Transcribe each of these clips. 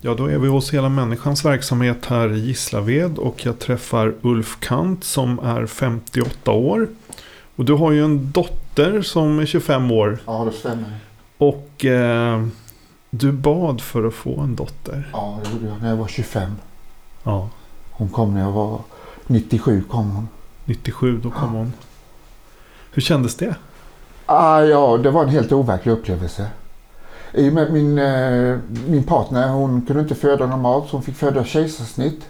Ja, då är vi hos Hela Människans verksamhet här i Gislaved och jag träffar Ulf Kant som är 58 år. Och du har ju en dotter som är 25 år Ja, det stämmer. och eh, du bad för att få en dotter. Ja, det gjorde jag när jag var 25. Ja, Hon kom när jag var 97 kom hon. 97 då kom hon. Hur kändes det? Ah, ja, det var en helt overklig upplevelse. I och med min, eh, min partner, hon kunde inte föda normalt så hon fick föda kejsarsnitt.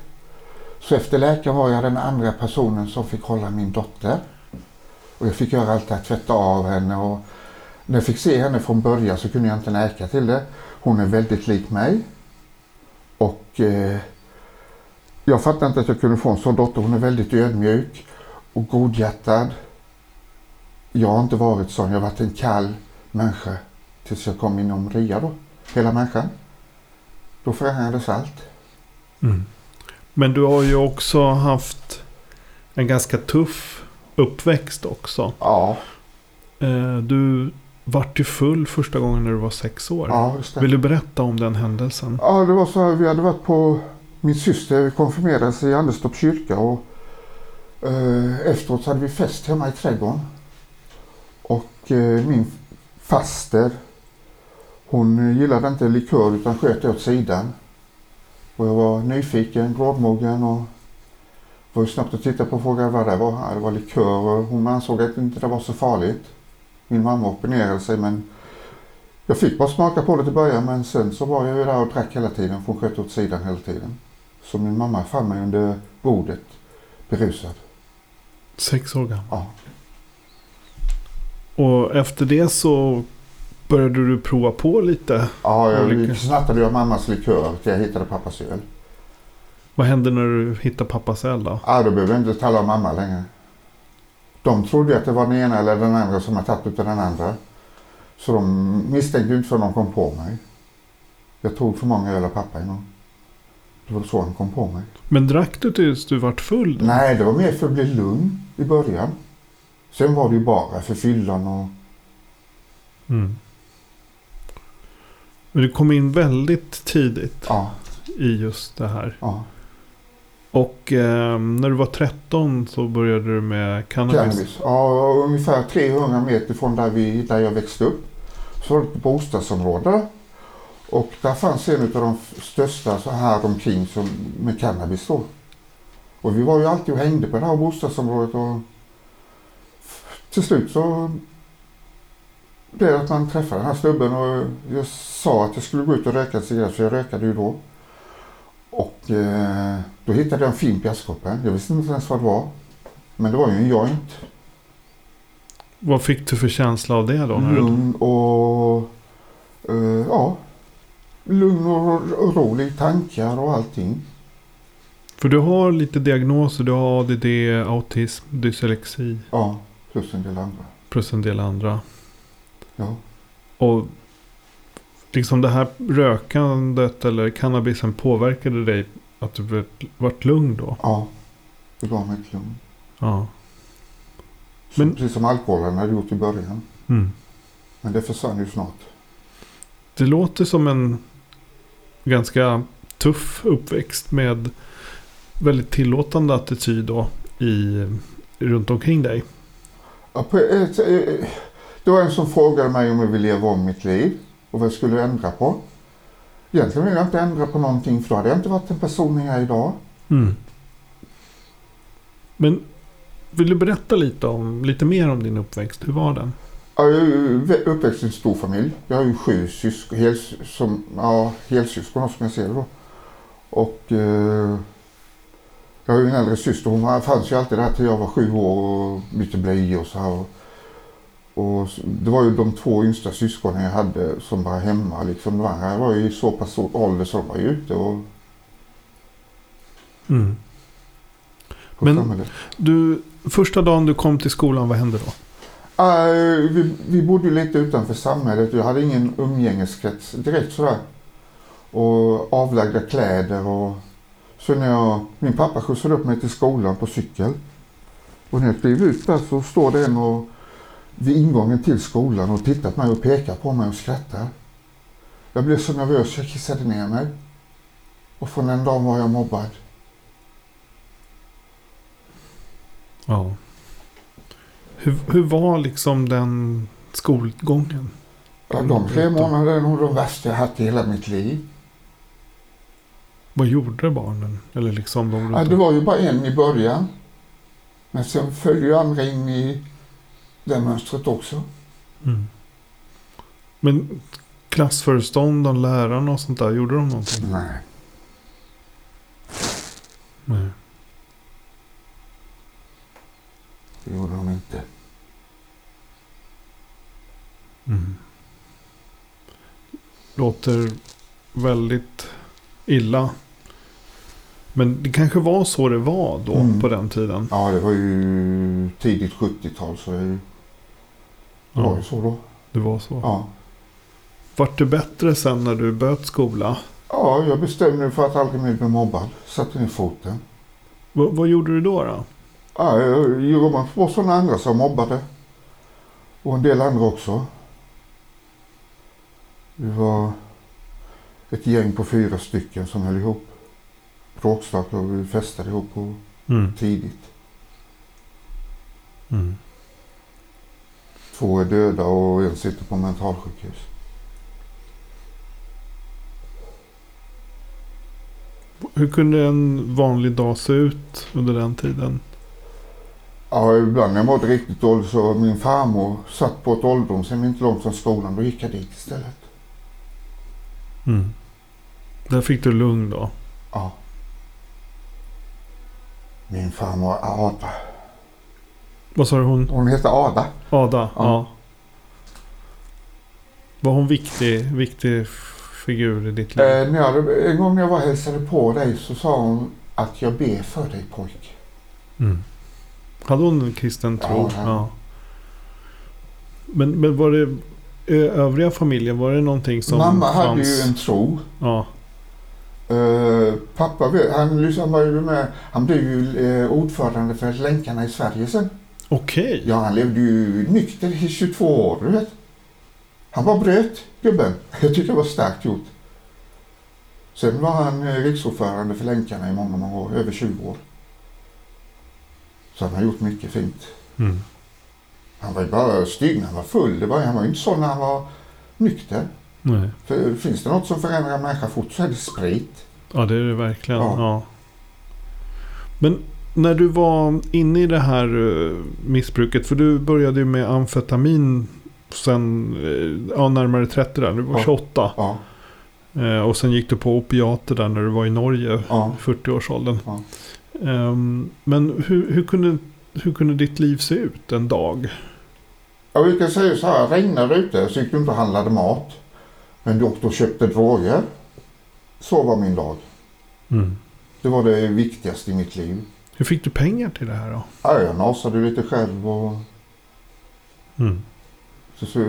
Så efter läkaren var jag den andra personen som fick hålla min dotter. Och jag fick göra allt det här, tvätta av henne och när jag fick se henne från början så kunde jag inte neka till det. Hon är väldigt lik mig. Och eh, jag fattade inte att jag kunde få en sån dotter. Hon är väldigt ödmjuk och godhjärtad. Jag har inte varit sån. Jag har varit en kall människa tills jag kom inom RIA då. Hela människan. Då förändrades allt. Mm. Men du har ju också haft en ganska tuff uppväxt också. Ja, Eh, Du vart ju full första gången när du var sex år. ja just det. Vill du berätta om den händelsen? Ja, det var så här. Vi hade varit på... Min syster konfirmerades i Anderstorp kyrka och eh, efteråt hade vi fest hemma i trädgården. Och eh, min faster, hon gillade inte likör utan sköt åt sidan. Och jag var nyfiken, grådmogen och var ju snabbt att titta på och fråga vad det var. Ja, det var likör och hon ansåg att inte det var så farligt. Min mamma opponerade sig men jag fick bara smaka på det till början men sen så var jag ju där och drack hela tiden för hon sköt åt sidan hela tiden. Så min mamma fann mig under bordet berusad. Sex år gammal. Ja. Och efter det så började du prova på lite. Ja, jag snattade av mammas likör till jag hittade pappas öl. Vad hände när du hittade pappas öl då? Ja, då behöver jag inte tala om mamma längre. De trodde att det var den ena eller den andra som hade tagit utav den andra. Så de misstänkte inte förrän de kom på mig. Jag tog för många öl av pappa en gång. Det var så han kom på mig. Men drack du tills du vart full? då? Nej, det var mer för att bli lugn i början. Sen var det ju bara för fyllan och... Mm. Men du kom in väldigt tidigt Ja, i just det här. ja. Och eh, när du var 13 så började du med cannabis. Cannabis. Ja, ungefär 300 meter från där, vi, där jag växte upp. Så var det ett bostadsområde. Och där fanns en av de största så här omkring som, med cannabis då. Och vi var ju alltid och hängde på det här bostadsområdet och till slut så det att man träffade den här snubben och jag sa att jag skulle gå ut och röka en cigarett för jag rökade ju då. Och eh, då hittade jag en fimp i askkoppen. Jag visste inte ens vad det var. Men det var ju en joint. Vad fick du för känsla av det då? När. Lugn och... eh, ja. Lugn och, och rolig tankar och allting. För du har lite diagnoser. Du har ADD, autism, dyslexi. Ja, plus en del andra. Plus en del andra. Ja. Och liksom det här rökandet eller cannabisen påverkade dig att du vart- vart lugn då? Ja. Det gav mig ett lugn. Ja. Men- Precis som alkoholen hade gjort i början. Mm. Men det försvann ju snart. Det låter som en ganska tuff uppväxt med väldigt tillåtande attityd då i, runt omkring dig. Ja, på ett, det var en som frågade mig om jag ville leva om mitt liv och vad jag skulle ändra på. Egentligen vill jag inte ändra på någonting för då hade jag inte varit den personen jag är idag. Mm. Men vill du berätta lite, om, lite mer om din uppväxt? Hur var den? Jag är uppväxt i en stor familj. Jag har ju sju syskon, hels, som, ja, helsyskon som jag ser det då. Och eh, jag har ju en äldre syster. Hon fanns ju alltid där till jag var sju år och bytte blöjor och så här. Och, det var ju de två yngsta syskonen jag hade som var hemma. Liksom. De andra var ju så pass ålder så de var ju ute och Mm. Men- samhället. Du, första dagen du kom till skolan, vad hände då? Eh, vi, vi bodde lite utanför samhället. Jag hade ingen umgängeskrets direkt sådär. Och avlagda kläder och så när jag, min pappa skjutsade upp mig till skolan på cykel. Och när jag klev ut där så står det en och, vid ingången till skolan och tittar på mig och pekar på mig och skrattar. Jag blev så nervös jag kissade ner mig. Och från den dagen var jag mobbad. Ja. Hur, hur var liksom den skolgången? Ja, de tre månaderna är nog de värsta jag haft i hela mitt liv. Vad gjorde barnen? Eller liksom de Ja, det var ju bara en i början. Men sen följde ju andra in i det mönstret också. mm. Men klassföreståndaren, lärarna och sånt där, gjorde de någonting? Nej. Nej. Det gjorde de inte. Mm. Låter väldigt illa. Men det kanske var så det var då Mm. på den tiden. Ja, det var ju tidigt 70-tal så det, var ju så då. det var så. Ja. Vart det bättre sen när du böt skola? ja, jag bestämde mig för att aldrig mer bli mobbad. Satte ner foten. Va, vad gjorde du då? då? Ja, jag jobbade på sådana andra som mobbade. Och en del andra också. Vi var ett gäng på fyra stycken som höll ihop. Bråkstakar och vi festade ihop och Mm. tidigt. Mm. Två är döda och en sitter på mentalsjukhus. Hur kunde en vanlig dag se ut under den tiden? Ja, ibland när jag mådde riktigt dåligt så min farmor satt på ett ålderdomshem inte långt från skolan. Då gick jag dit istället. Mm. Där fick du lugn då? Ja. Min farmor Ada. Vad sa du hon? Hon heter Ada. Ada? Ja. Ja. Var hon viktig, viktig figur i ditt liv? Eh, när en gång när jag var hälsade på dig så sa hon att jag ber för dig pojk. Mm. Hade hon en kristen tro? Ja, Ja. Men, men var det eh, övriga familjen, var det någonting som Mamma hade fanns? ju en tro. Ja. Eh, pappa han, liksom var ju med, han blev ju eh, ordförande för Länkarna i Sverige sen. Okej. Ja, han levde ju nykter i 22 år, du vet. Han bara bröt, gubben. Jag tycker det var starkt gjort. Sen var han eh, riksordförande för Länkarna i många, många år, över 20 år. Så han har gjort mycket fint. Mm. Han var ju bara stygg när han var full. Det var, han var ju inte så när han var nykter. Nej. För finns det något som förändrar en människa fort så är det sprit. Ja, det är det verkligen. Ja. Ja. Men när du var inne i det här eh, missbruket, för du började ju med amfetamin sen eh, ja, närmare 30 där, du var Ja. 28. Ja, Eh, Och sen gick du på opiater där när du var i Norge, ja. 40-årsåldern. Ja. Ehm, men hur, hur, kunde, hur kunde ditt liv se ut en dag? Jag brukar säga så här, regnade ute så gick du inte och handlade mat. Men du åkte och köpte droger. Så var min dag. Mm. Det var det viktigaste i mitt liv. Hur fick du pengar till det här då? Ja, jag nasade lite själv och Mm. så, så,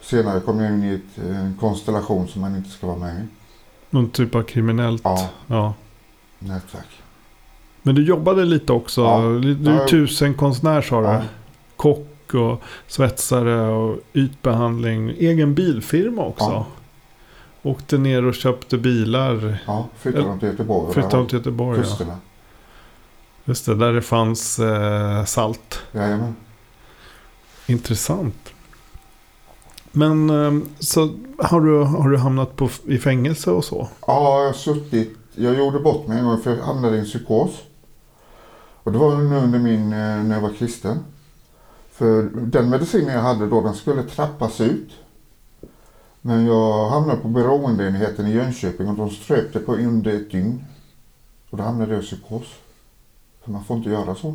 senare kom jag in i ett, en konstellation som man inte ska vara med i. Någon typ av kriminellt? Ja, ja. nätverk. Men du jobbade lite också. Ja. Du är Ja. tusenkonstnär sa du. Ja, Kock och svetsare och ytbehandling. Egen bilfirma också. Ja. Åkte ner och köpte bilar. ja flyttade de till Göteborg. Flyttade där till Göteborg. var Ja. Just det, där det fanns eh, salt. Jajamän. Intressant. Men eh, så har du, har du hamnat på, i fängelse och så? Ja, jag har suttit. Jag gjorde bort mig en gång för jag hamnade i en psykos. Och det var nu under min, eh, när jag var kristen. För den medicinen jag hade då, den skulle trappas ut. Men jag hamnade på beroendeenheten i Jönköping och de ströp det på under ett dygn. Och då hamnade jag i psykos. Man får inte göra så.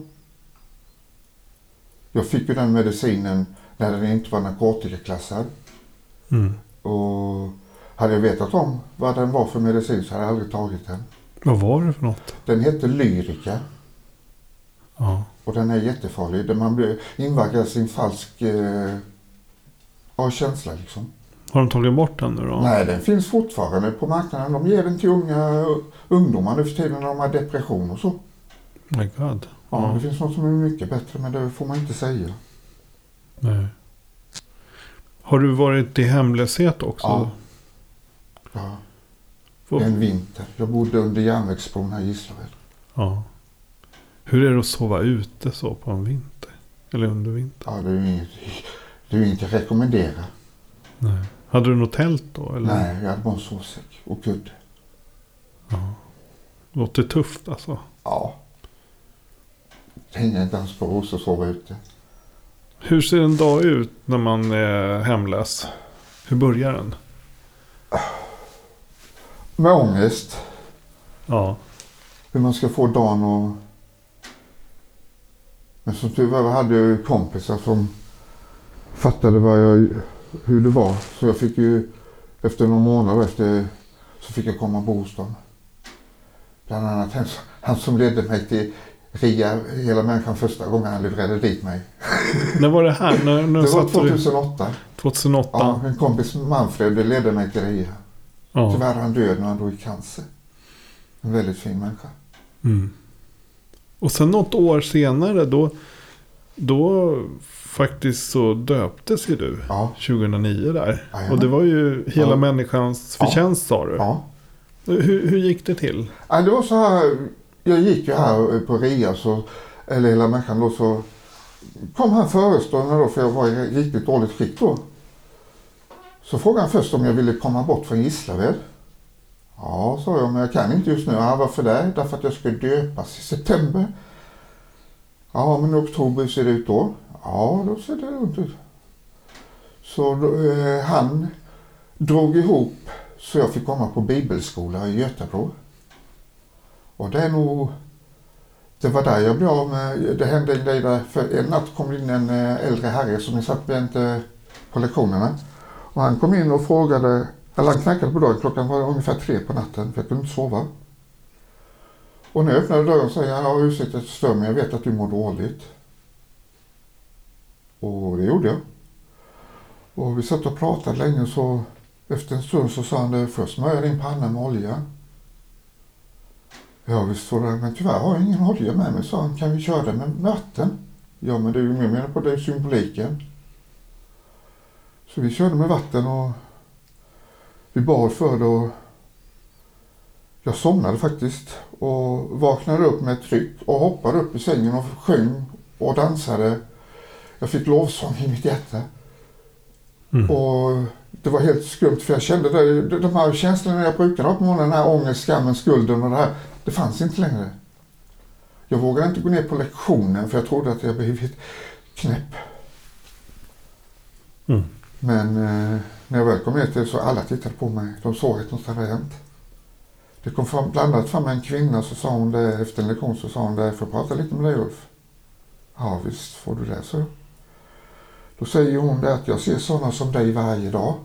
Jag fick ju den medicinen när den inte var narkotikaklassad. Mm. Och hade jag vetat om vad den var för medicin så hade jag aldrig tagit den. Vad var det för något? Den hette Lyrica. Ja. Och den är jättefarlig. Man blir invaggas i en falsk eh, känsla liksom. Har de tagit bort den nu då? Nej, den finns fortfarande på marknaden. De ger den till unga ungdomar nu för tiden när de har depression och så. My God. Ja. Det finns något som är mycket bättre men det får man inte säga. Nej. Har du varit i hemlöshet också? Ja. Ja, Vad- en vinter. Jag bodde under järnvägsbron här i Gislaved. ja. Hur är det att sova ute så på en vinter? Eller under vintern? Ja, det är ju inget, det är inget jag rekommenderar. Nej. Hade du något tält då? Eller? Nej, jag hade bara en sovsäck och kudde. Ja. Låter tufft alltså. Ja. Ens på oss och sova ute. Hur ser en dag ut när man är hemlös? Hur börjar den? Med ångest. Ja. Hur man ska få dagen och... Men som tur var hade jag ju kompisar som fattade vad jag, hur det var. Så jag fick ju efter några månader efter så fick jag komma och bo hos dem. Bland annat han, han som ledde mig till RIA, Hela Människan första gången han lurade dit mig. När var det här? När, när Det var satt du? 2008. 2008? Ja, en kompis Manfred ledde mig till RIA. Ja. Tyvärr är han död när han dog i cancer. En väldigt fin människa. Mm. Och sen något år senare då, då faktiskt så döptes ju du. Ja, 2009 där. Jajamän. Och det var ju hela Ja. människans Ja. förtjänst sa du. ja. Hur, hur gick det till? Ja, det var så här. Jag gick ju här på RIA, så, eller hela människan då, så kom han föreståndaren då, för jag var i riktigt dåligt skick då. Så frågade han först om jag ville komma bort från Gislaved. Ja, sa jag, men jag kan inte just nu. Ja, varför det? Därför att jag ska döpas i september. Ja, men i oktober hur ser det ut då? Ja, då ser det lugnt ut. Så då, eh, han drog ihop så jag fick komma på bibelskola i Göteborg. Och det är nog... Det var där jag blev av med... Det hände en grej där. För en natt kom det in en eh, äldre herre som jag satt bredvid på lektionerna. Och han kom in och frågade... Eller han knackade på dörren. Klockan var ungefär tre på natten för jag kunde inte sova. Och när jag öppnade dörren sa jag, ja ursäkta att jag stör men jag vet att du mår dåligt. Och det gjorde jag. Och vi satt och pratade länge så efter en stund så sa han det, först jag din panna med olja. Ja visst så det, men tyvärr har jag ingen olja med mig, sa han. Kan vi köra det med vatten? Ja men det är ju mer menar på det är symboliken. Så vi körde med vatten och vi bad för det och jag somnade faktiskt och vaknade upp med ett tryck och hoppade upp i sängen och sjöng och dansade. Jag fick lovsång i mitt hjärta. Mm. Och det var helt skumt för jag kände det, de här känslorna jag brukade ha på morgonen, den här ångest, skammen, skulden och det här. Det fanns inte längre. Jag vågade inte gå ner på lektionen för jag trodde att jag blivit knäpp. Mm. Men eh, när jag väl kom ner till så alla tittade på mig. De såg att något hade hänt. Det kom fram, bland annat fram en kvinna så sa hon det efter en lektion så sa hon det, får jag prata lite med dig Ulf? Ja visst får du det, så. Då säger hon det att jag ser sådana som dig varje dag.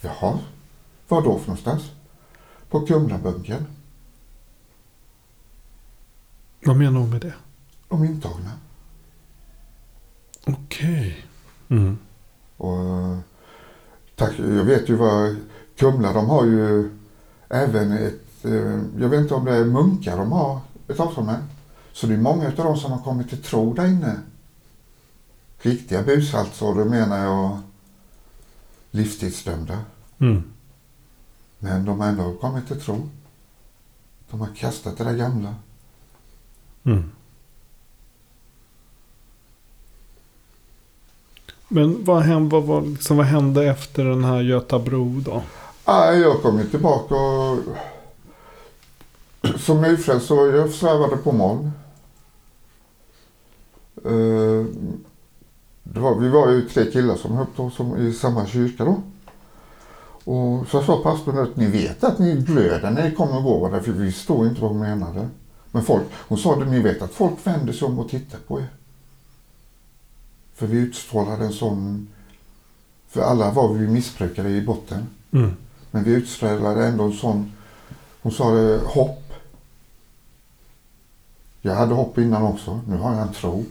Jaha, var då för någonstans? På Kumlabunkern. Vad menar hon med det? De intagna. Okej. Mm. Och, eh, tack, jag vet ju vad Kumla, de har ju även ett, eh, jag vet inte om det är munkar de har ett avtal med. Så det är många av dem som har kommit till tro där inne. Riktiga bus alltså, det menar jag livstidsdömda. Mm. Men de har ändå kommit till tro. De har kastat det där gamla. Mm. Men vad hände, vad, liksom, vad hände efter den här Göta bro då? Ah, jag kom ju tillbaka och som nyfrälst så jag svävade på moln. Det var, vi var ju tre killar som höll som, i samma kyrka då. Och så sa pastorn att ni vet att ni blöder när ni kommer och går där, för vi förstod inte vad hon menade. Men folk, hon sa att ni vet att folk vänder sig om och tittar på er. För vi utstrålade en sån, för alla var vi missbrukare i botten. Mm. Men vi utstrålade ändå en sån, hon sa det, hopp. Jag hade hopp innan också. Nu har jag en tro.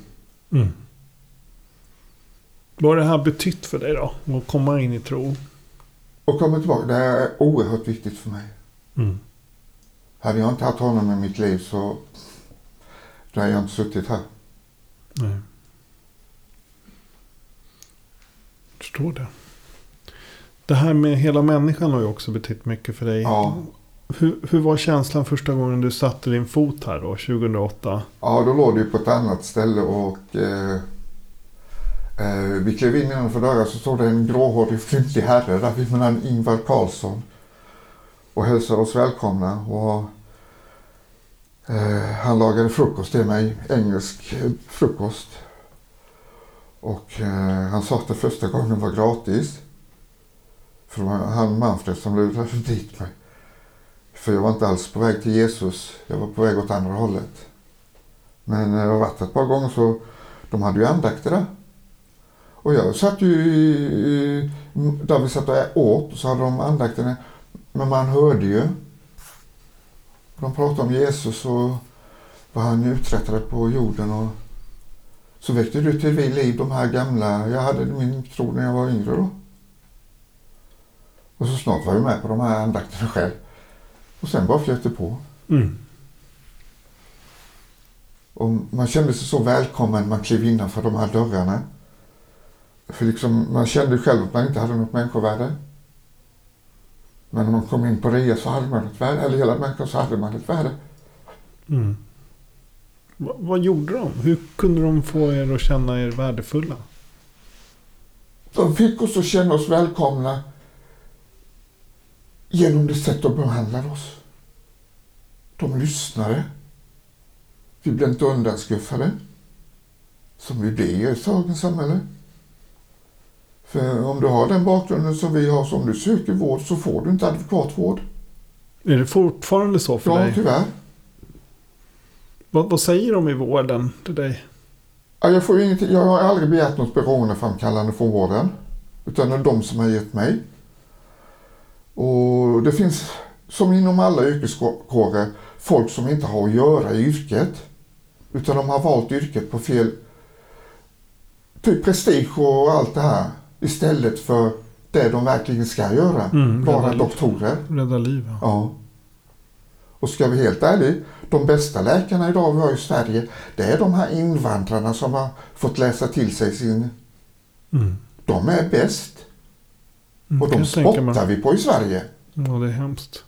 Mm. Vad har det här betytt för dig då? Att komma in i tro? Och komma tillbaka. Det är oerhört viktigt för mig. Mm. Hade jag inte haft honom i mitt liv så då hade jag inte suttit här. Nej. Jag förstår det. Det här med hela människan har ju också betytt mycket för dig. Ja. Hur, hur var känslan första gången du satte din fot här då, 2008? Ja, då låg ju på ett annat ställe och eh, eh, vi klev in innanför dörren så stod det en gråhårig fryntlig herre där vid namn Ingvar Carlsson och hälsade oss välkomna. Och, eh, han lagade frukost till mig, engelsk frukost. Och eh, han sa att det första gången var gratis. För det var han Manfred som lurade dit mig. För jag var inte alls på väg till Jesus. Jag var på väg åt andra hållet. Men eh, när jag varit ett par gånger så de hade ju andakter där. Och jag satt ju i, där vi satt och åt och så hade de andakterna. Men man hörde ju. De pratade om Jesus och vad han uträttade på jorden. Och så väckte du till liv de här gamla. Jag hade min tro när jag var yngre då. Och så snart var jag med på de här andakterna själv. Och sen bara flöt det på. Mm. Och man kände sig så välkommen man klev innanför de här dörrarna. För liksom, man kände själv att man inte hade något människovärde. Men när man kom in på RIA så hade man ett värde, eller hela människan så hade man ett värde. Mm. Va, vad gjorde de? Hur kunde de få er att känna er värdefulla? De fick oss att känna oss välkomna genom det sätt de behandlade oss. De lyssnade. Vi blev inte undanskuffade. Som vi blir i dagens samhälle. För om du har den bakgrunden som vi har, så om du söker vård så får du inte adekvat vård. Är det fortfarande så för Ja, dig? tyvärr. Vad, vad säger de i vården till dig? Ja, jag, får ingenting, jag har aldrig begärt något beroendeframkallande från vården. Utan det är de som har gett mig. Och det finns, som inom alla yrkeskårer, folk som inte har att göra i yrket. Utan de har valt yrket på fel... Typ prestige och allt det här. Istället för det de verkligen ska göra. Mm, vara rädda, doktorer. rädda liv. Ja. Ja. Och ska vi helt ärligt, de bästa läkarna idag vi har i Sverige, det är de här invandrarna som har fått läsa till sig sin... Mm. De är bäst. Mm, Och de spottar vi på i Sverige. Ja, det är hemskt.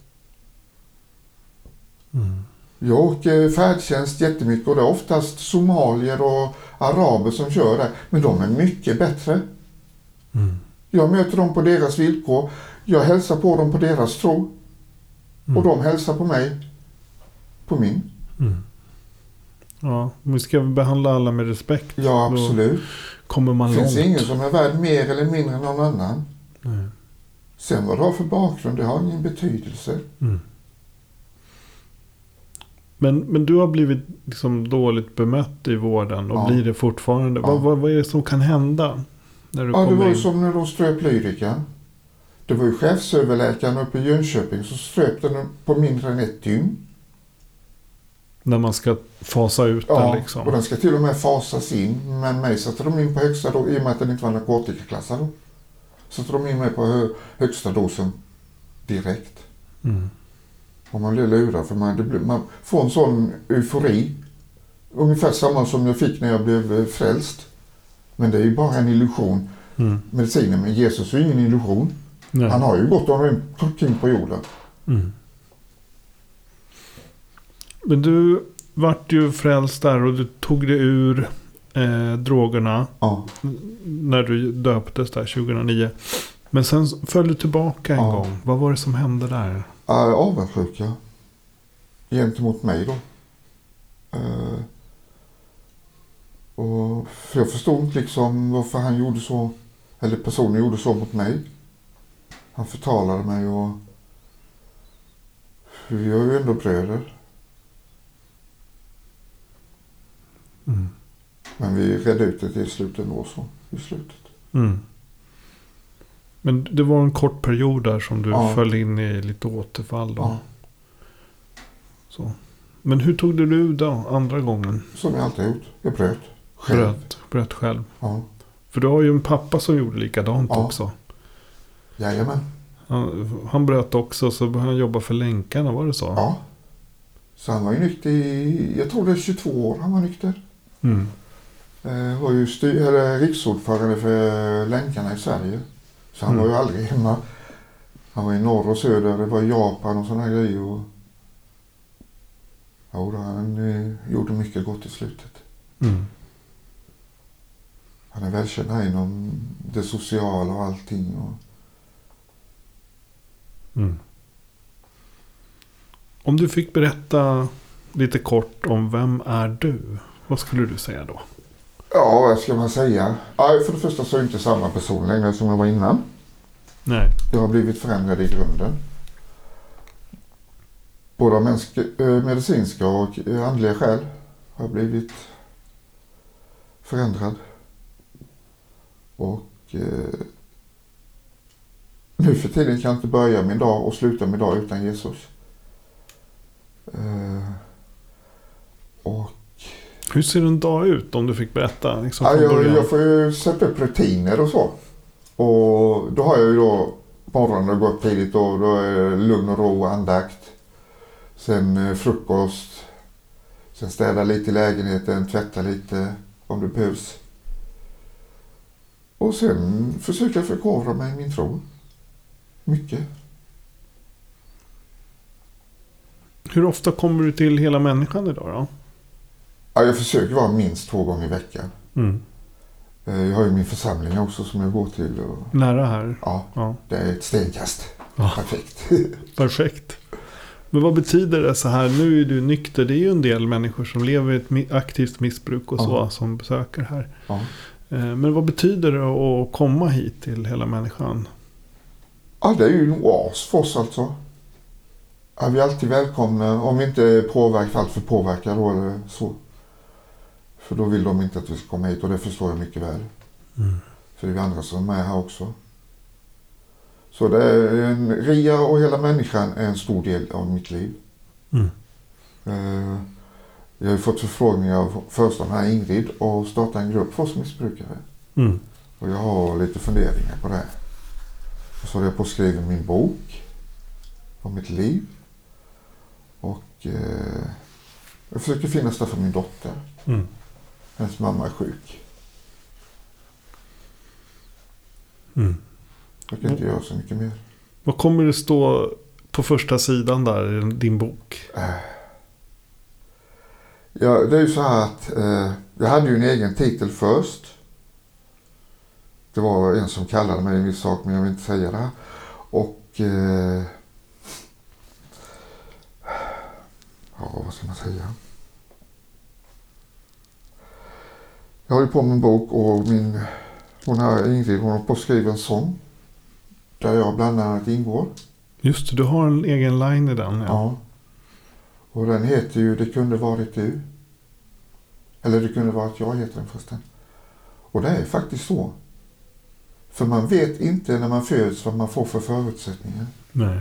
Mm. Jag åker färdtjänst jättemycket och det är oftast somalier och araber som kör där. Men de är mycket bättre. Mm. Jag möter dem på deras villkor. Jag hälsar på dem på deras tro. Mm. Och de hälsar på mig på min. Mm. Ja, vi ska behandla alla med respekt. Ja, Då absolut. kommer man Det finns långt. ingen som är värd mer eller mindre än någon annan. Nej. Sen vad du har för bakgrund, det har ingen betydelse. Mm. Men, men du har blivit liksom dåligt bemött i vården och Ja. blir det fortfarande. Ja. Vad, vad, vad är det som kan hända? När du Ja, det var ju som när de ströp lyrikan. Det var ju chefsöverläkaren uppe i Jönköping som ströp den på mindre än ett dygn. När man ska fasa ut den Ja, liksom. och den ska till och med fasas in. Men mig satte de in på högsta dos, i och med att den inte var narkotikaklassad. då. Satte de in mig på hö, högsta dosen direkt. Mm. Och man blir lurad för man, blir, man får en sån eufori. Ungefär samma som jag fick när jag blev eh, frälst. Men det är ju bara en illusion. Mm. Medicinen med Jesus är ju ingen illusion. Nej. Han har ju gått omkring på jorden. Mm. Men du vart ju frälst där och du tog dig ur eh, drogerna Ja. när du döptes där 2009. Men sen föll du tillbaka en Ja. gång. Vad var det som hände där? Äh, avundsjuka. Gentemot mig då. Eh, och för jag förstod inte liksom varför han gjorde så. Eller personen gjorde så mot mig. Han förtalade mig och vi är ju ändå bröder. Mm. Men vi redde ut det till slut ändå så. I slutet. Mm. Men det var en kort period där som du Ja. föll in i lite återfall. Då. Ja. Så. Men hur tog du dig då andra gången? Som jag alltid gjort. Jag bröt. Själv. Bröt, bröt själv. Ja. För du har ju en pappa som gjorde likadant Ja. också. Jajamän. Han, han bröt också så började han jobba för länkarna, var det så? Ja. Så han var ju nykter i, jag tror det är 22 år han var nykter. Mm. Eh, var ju styr, eller riksordförande för länkarna i Sverige. Så han Mm. var ju aldrig hemma. Han var i norr och söder, det var i Japan och sådana grejer. Och... Ja, då, han eh, gjorde mycket gott i slutet. Mm. Han är välkänd här inom det sociala och allting. Och... Mm. Om du fick berätta lite kort om vem är du? Vad skulle du säga då? Ja, vad ska man säga? För det första så är jag inte samma person längre som jag var innan. Nej. Jag har blivit förändrad i grunden. Både av eh, medicinska och eh, andliga skäl har jag blivit förändrad. Och eh, nu för tiden kan jag inte börja min dag och sluta min dag utan Jesus. Eh, och Hur ser en dag ut om du fick berätta? Liksom, Ja, jag, jag får ju sätta upp rutiner och så. Och då har jag ju då morgonen och gå upp tidigt och då är det lugn och ro och andakt. Sen eh, frukost. Sen städa lite i lägenheten, tvätta lite om det behövs. Och sen försöka förkovra mig i min tro. Mycket. Hur ofta kommer du till hela människan idag då? Ja, jag försöker vara minst två gånger i veckan. Mm. Eh, Jag har ju min församling också som jag går till. Och, Nära här? ja, Ja. det är ett stenkast. Ja. Perfekt. Perfekt. Men vad betyder det så här? Nu är du nykter. Det är ju en del människor som lever i ett aktivt missbruk och så Ja. som besöker här. Eh, Men vad betyder det att komma hit till hela människan? Ja, det är ju en oas för oss alltså. Ja, vi är alltid välkomna om vi inte är alltför påverkade då eller så. För då vill de inte att vi ska komma hit och det förstår jag mycket väl. Mm. För det är vi andra som är här också. Så det är en, RIA och hela människan är en stor del av mitt liv. Mm. Eh, Jag har ju fått förfrågningar av föreståndaren Ingrid och starta en grupp för oss missbrukare. Mm. Och jag har lite funderingar på det. Och så håller jag på skriva min bok om mitt liv. Och eh, jag försöker finnas där för min dotter. Mm. Hennes mamma är sjuk. Mm. Jag kan inte göra så mycket mer. Vad kommer det stå på första sidan där i din bok? Ja, det är ju så här att eh, jag hade ju en egen titel först. Det var en som kallade mig en viss sak men jag vill inte säga det. här. Och... Eh, ja, vad ska man säga? Jag håller på med en bok och min... Hon har, Ingrid, hon har på att skriva en sång. Där jag bland annat ingår. Just det, du har en egen line i den. Ja. Ja. Och den heter ju Det kunde varit du. Eller Det kunde varit jag heter den förresten. Och det är faktiskt så. För man vet inte när man föds vad man får för förutsättningar. Nej.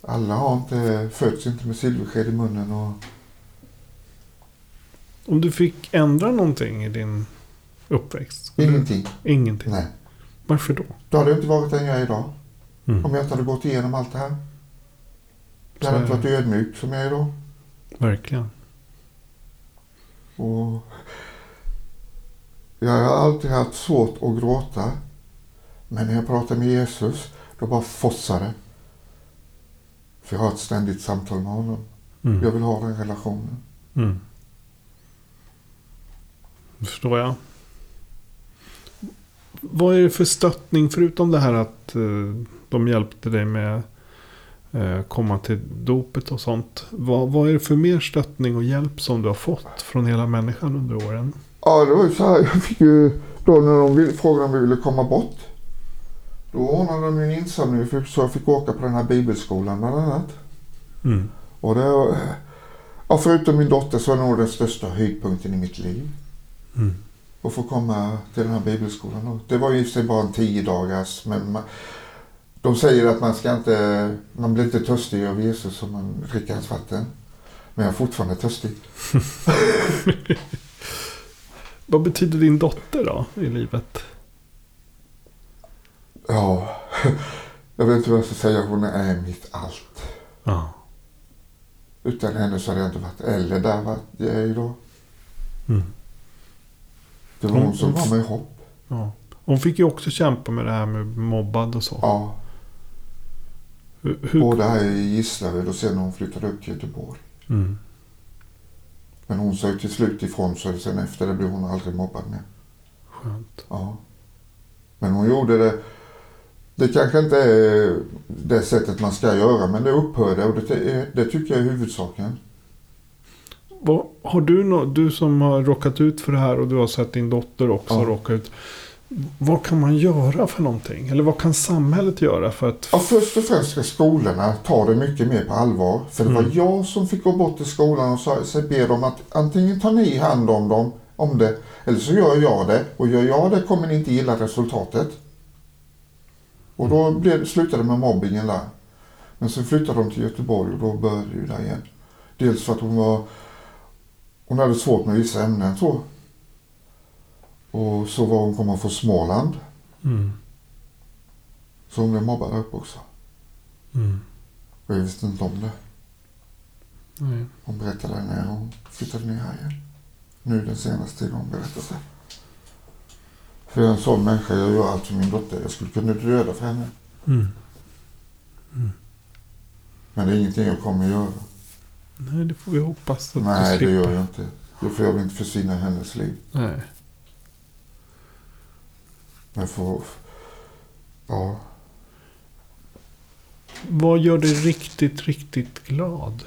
Alla har inte, föds inte med silversked i munnen och Om du fick ändra någonting i din uppväxt? ingenting. Ingenting. Nej. Varför då? Då hade jag inte varit den jag är idag. Mm. Om jag inte hade gått igenom allt det här. Jag hade är inte varit ödmjuk som jag är idag. Verkligen. Och jag har alltid haft svårt att gråta. Men när jag pratar med Jesus, då bara fossar det. För jag har ett ständigt samtal med honom. Mm. Jag vill ha den relationen. Mm. Det förstår jag. Vad är det för stöttning förutom det här att eh, de hjälpte dig med komma till dopet och sånt. Vad, vad är det för mer stöttning och hjälp som du har fått från hela människan under åren? Ja, det var ju så här. Jag fick ju, då när de ville, frågade om vi ville komma bort. Då ordnade de ju en insamling så jag fick åka på den här bibelskolan bland annat. Mm. Och det, var- ja, förutom min dotter så det nog den största höjdpunkten i mitt liv. Mm. och få komma till den här bibelskolan. Det var ju i sig bara en tio dagars men man, De säger att man ska inte, man blir inte törstig av Jesus om man dricker hans vatten. Men jag är fortfarande törstig. Vad betyder din dotter då i livet? Ja, jag vet inte vad jag ska säga. Hon är mitt allt. Ja. Utan henne så hade jag inte varit eller där vart jag är idag. Mm. Det var Hon- hon som var mig hopp. ja. Hon fick ju också kämpa med det här med mobbad och så. Ja, Hur, hur, både här i Gislaved och sen när hon flyttade upp till Göteborg. mm. Men hon sa ju till slut ifrån så sen efter det blev hon aldrig mobbad mer. Skönt. Ja. Men hon gjorde det. Det kanske inte är det sättet man ska göra men det upphörde och det, det tycker jag är huvudsaken. Vad, har du nå, du som har råkat ut för det här och du har sett din dotter också Ja. råka ut. Vad kan man göra för någonting? Eller vad kan samhället göra för att... Ja, först och främst ska skolorna ta det mycket mer på allvar. För det var Mm. jag som fick gå bort till skolan och sa- så be dem att antingen tar ni hand om dem om det eller så gör jag det. Och gör jag det kommer ni inte gilla resultatet. Och då blev, slutade det med mobbingen där. Men sen flyttade de till Göteborg och då började det där igen. Dels för att hon var hon hade svårt med vissa ämnen så. Och så var hon komma från Småland. Mm. Så hon blev mobbad där uppe också. Mm. Och jag visste inte om det. Nej. Hon berättade när hon flyttade ner här igen. Nu den senaste tiden hon berättade det. För jag är en sån människa, jag gör allt för min dotter. Jag skulle kunna döda för henne. Mm. Men det är ingenting jag kommer göra. Nej, det får vi hoppas att Nej, du det slipper. gör jag inte. Då får jag väl inte försvinna hennes liv. Nej. Men får... Ja. Vad gör dig riktigt, riktigt glad?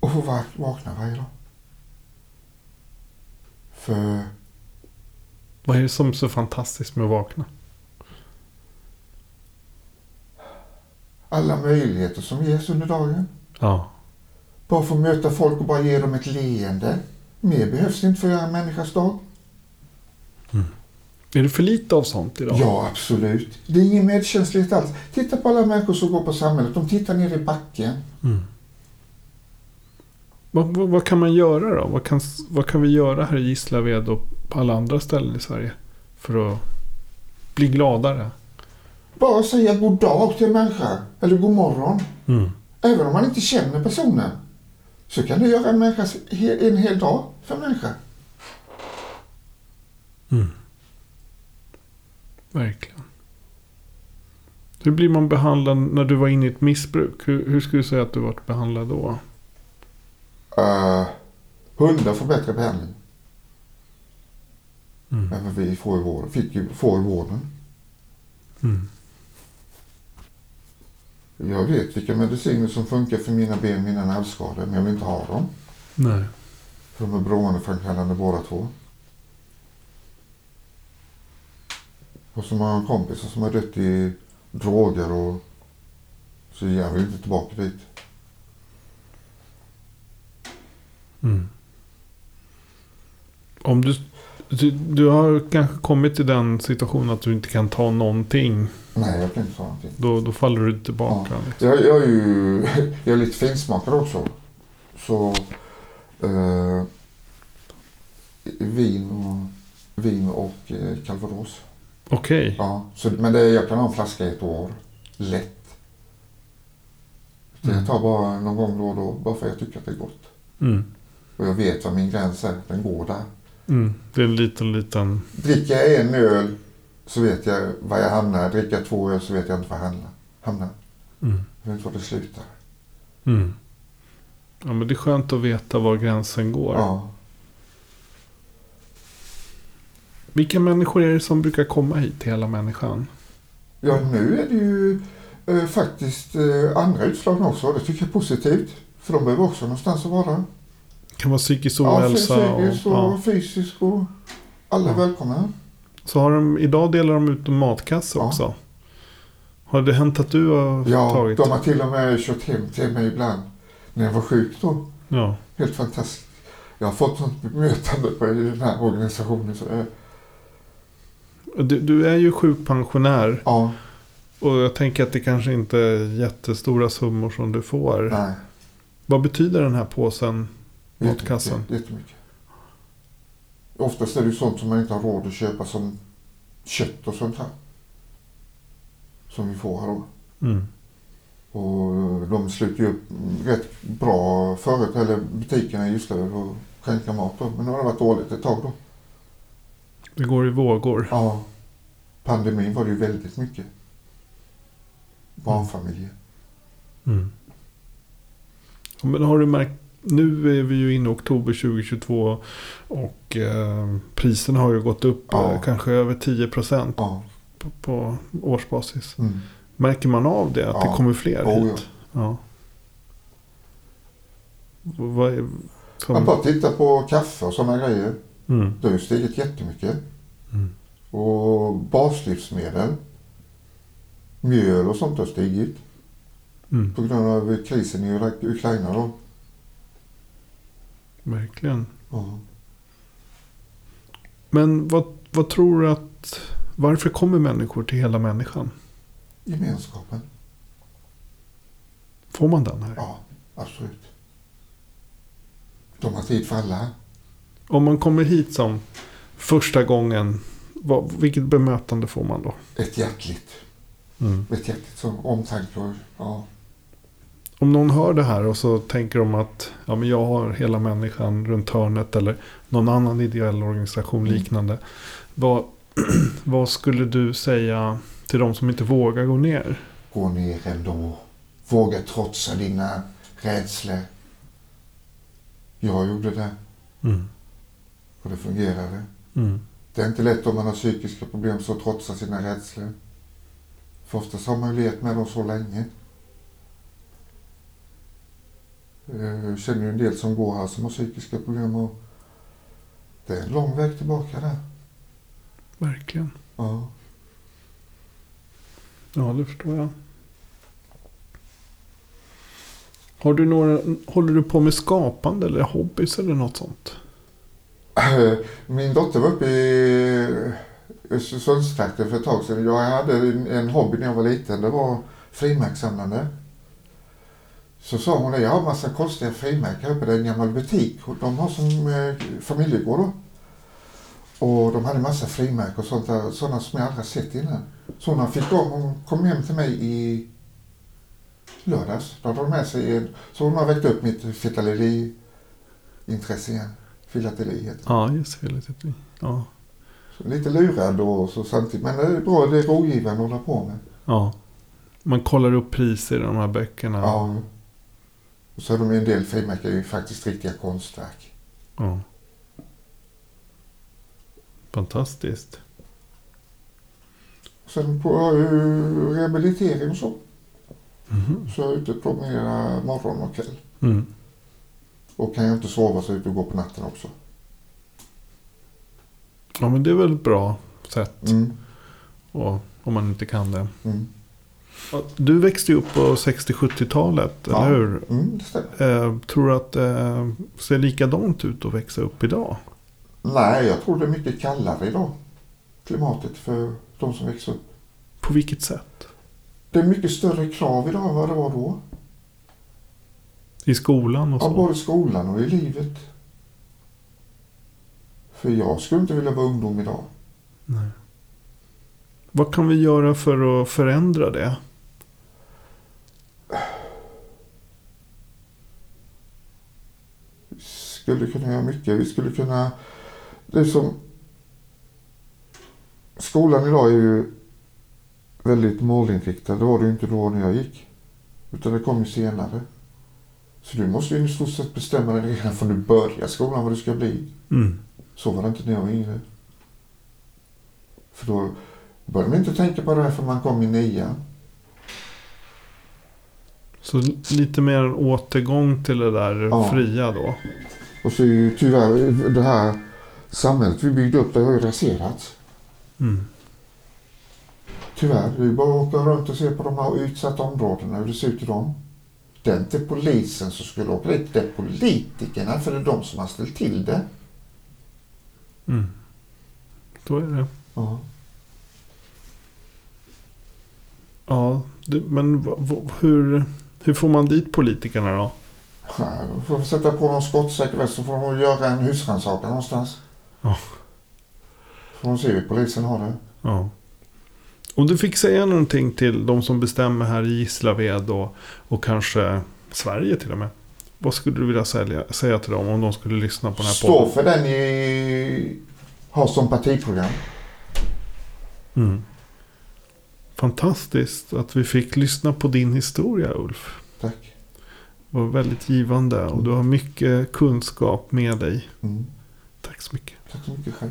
Och få vak- vakna varje dag. För Vad är det som är så fantastiskt med att vakna? alla möjligheter som ges under dagen. Ja. Bara få möta folk och bara ge dem ett leende. Mer behövs inte för att göra en människas dag. Är det för lite av sånt idag? Ja, absolut. Det är ingen medkänslighet alls. Titta på alla människor som går på samhället. De tittar ner i backen. Mm. Vad, vad, vad kan man göra då? Vad kan, vad kan vi göra här i Gislaved och på alla andra ställen i Sverige? För att bli gladare? Bara säga god dag till en människa. Eller god morgon. Mm. Även om man inte känner personen. Så kan det göra en, människas, en hel dag för en människa. Mm. Verkligen. Hur blir man behandlad när du var inne i ett missbruk? Hur, hur skulle du säga att du varit behandlad då? Uh, hundar får bättre behandling Mm. än vad vi får i vården. Fick ju, får i vården. Mm. Jag vet vilka mediciner som funkar för mina ben, mina nervskador. Men jag vill inte ha dem. Nej. För de är beroendeframkallande båda två. Och så många kompisar som har dött i droger och så jag vill inte tillbaka dit. Mm. Om du, du... Du har kanske kommit till den situationen att du inte kan ta någonting. Nej, jag kan inte ta någonting. Då, då faller du tillbaka. Liksom. Jag, jag är ju jag är lite finsmakare också. Så eh, vin och, vin och eh, calvados. Okej. Ja, så, men det, jag kan ha en flaska i ett år. Lätt. Så Mm. Jag tar bara någon gång då och då, bara för att jag tycker att det är gott. Mm. Och jag vet vad min gräns är, den går där. Mm. Det är en liten, liten... Dricker jag en öl så vet jag var jag hamnar. Dricker jag två öl så vet jag inte var jag hamnar. hamnar. Mm. Jag vet inte var det slutar. Mm. Ja, men det är skönt att veta var gränsen går. Ja. Vilka människor är det som brukar komma hit till hela människan? ja, nu är det ju eh, faktiskt eh, andra utslagna också. Det tycker jag är positivt. För de behöver också någonstans att vara. Det kan vara psykisk Ja, ohälsa. psykiskt och, ja. fysiskt och alla Ja. välkomna. Så har de, idag delar de ut en matkasse Ja. också. Har det hänt att du har Ja, tagit? de har till och med kört hem till mig ibland när jag var sjuk då. Ja. Helt fantastiskt. Jag har fått sånt bemötande på i den här organisationen. Så det, Du, du är ju sjukpensionär. Ja, Och jag tänker att det kanske inte är jättestora summor som du får. nej. Vad betyder den här påsen? Jättemycket, Matkassan. Jättemycket. Oftast är det ju sånt som man inte har råd att köpa som kött och sånt här. Som vi får här då. Mm. Och de sluter ju upp rätt bra förut, eller butikerna i Gislaved och skänka mat då. Men nu har det varit dåligt ett tag då. Det går i vågor. Ja. Pandemin var det ju väldigt mycket. Barnfamiljer. Mm. Men har du märkt, nu är vi ju inne i oktober 2022 och eh, priserna har ju gått upp Ja. eh, kanske över 10 procent Ja. på, på årsbasis. Mm. Märker man av det? Att Ja. det kommer fler Oh, hit? Ja. Vad är, som, Man bara titta på kaffe och sådana grejer. Mm. Det har ju stigit jättemycket. Mm. Och baslivsmedel. Mjöl och sånt har stigit. Mm. På grund av krisen i Ukraina då. Verkligen. Ja. Men vad, vad tror du att... Varför kommer människor till hela människan? Gemenskapen. Får man den här? Ja, absolut. De har tid för alla. Om man kommer hit som första gången, vad, vilket bemötande får man då? Ett hjärtligt. Mm. Ett hjärtligt som omtanke ja. Om någon hör det här och så tänker de att ja, men jag har hela människan runt hörnet eller någon annan ideell organisation Mm. liknande. Vad, vad skulle du säga till de som inte vågar gå ner? Gå ner ändå. Våga trotsa dina rädslor. Jag gjorde det Mm. Och det fungerade. Mm. Det är inte lätt om man har psykiska problem så att trotsa sina rädslor. För oftast har man ju levt med dem så länge. Eh, Jag känner ju en del som går här som har psykiska problem och det är en lång väg tillbaka där. Verkligen. Ja. Ja, det förstår jag. Har du några, håller du på med skapande eller hobbys eller något sånt? Eh, min dotter var uppe i eh, Östersundstrakten för ett tag sedan. Jag hade en- en hobby när jag var liten. Det var frimärkssamlande. Så sa hon jag har massa konstiga frimärken här uppe. Det är en gammal butik. De har som eh, familjegård då. Och de hade massa frimärken och sånt där, sådana som jag aldrig sett innan. Så hon fick dem, hon kom hem till mig i lördags. Då hade de med sig en, så hon har väckt upp mitt filateri-intresse igen. Heter det. Ja, just. Lite, ja. Så lite lurad då så samtidigt. Men det är bra, det är rogivande att hålla på med. ja. Man kollar upp priser i de här böckerna. Ja. Och så har de en del frimärken ju faktiskt riktiga konstverk. Ja. Fantastiskt. Sen på jag ju rehabilitering och så. Mhm. Så jag är ute och promenerar morgon och kväll. Mm. Och kan jag inte sova så är jag ute och går på natten också. Ja, men det är väl ett bra sätt. Mm. Och, om man inte kan det. Mm. Du växte ju upp på 60-70-talet, Ja. eller hur? Mm, det stämmer. Eh, tror du att det eh, ser likadant ut att växa upp idag? Nej, jag tror det är mycket kallare idag. Klimatet för de som växer upp. På vilket sätt? Det är mycket större krav idag än vad det var då. I skolan och Ja, så? både i skolan och i livet. För jag skulle inte vilja vara ungdom idag. Nej. Vad kan vi göra för att förändra det? Vi skulle kunna göra mycket. Vi skulle kunna... Det är som... Skolan idag är ju väldigt målinriktad. Det var det ju inte då när jag gick. Utan det kom ju senare. Så du måste ju i stort sett bestämma dig redan från du börjar skolan vad du ska bli. Mm. Så var det inte när jag var yngre. För då började man inte tänka på det här för man kom i nian. Så lite mer en återgång till det där Ja. fria då? Och så är ju tyvärr det här samhället vi byggde upp, det har ju raserats. Mm. Tyvärr. Det är bara att åka runt och se på de här utsatta områdena, hur det ser ut i dem den till polisen som skulle åka dit. Det är politikerna, för det är de som har ställt till det. Mm. Så är det. Ja. Ja, men hur, hur får man dit politikerna då? Ja, de får sätta på någon skottsäker väst så får de göra en husrannsakan någonstans. Ja. Får de se hur polisen har det. Ja. Om du fick säga någonting till de som bestämmer här i Gislaved och, och kanske Sverige till och med. Vad skulle du vilja säga, säga till dem om de skulle lyssna på den här Stå podden? för den ni har som partiprogram. Mm. Fantastiskt att vi fick lyssna på din historia Ulf. Tack. Det var väldigt givande och du har mycket kunskap med dig. Mm. Tack så mycket. Tack så mycket själv.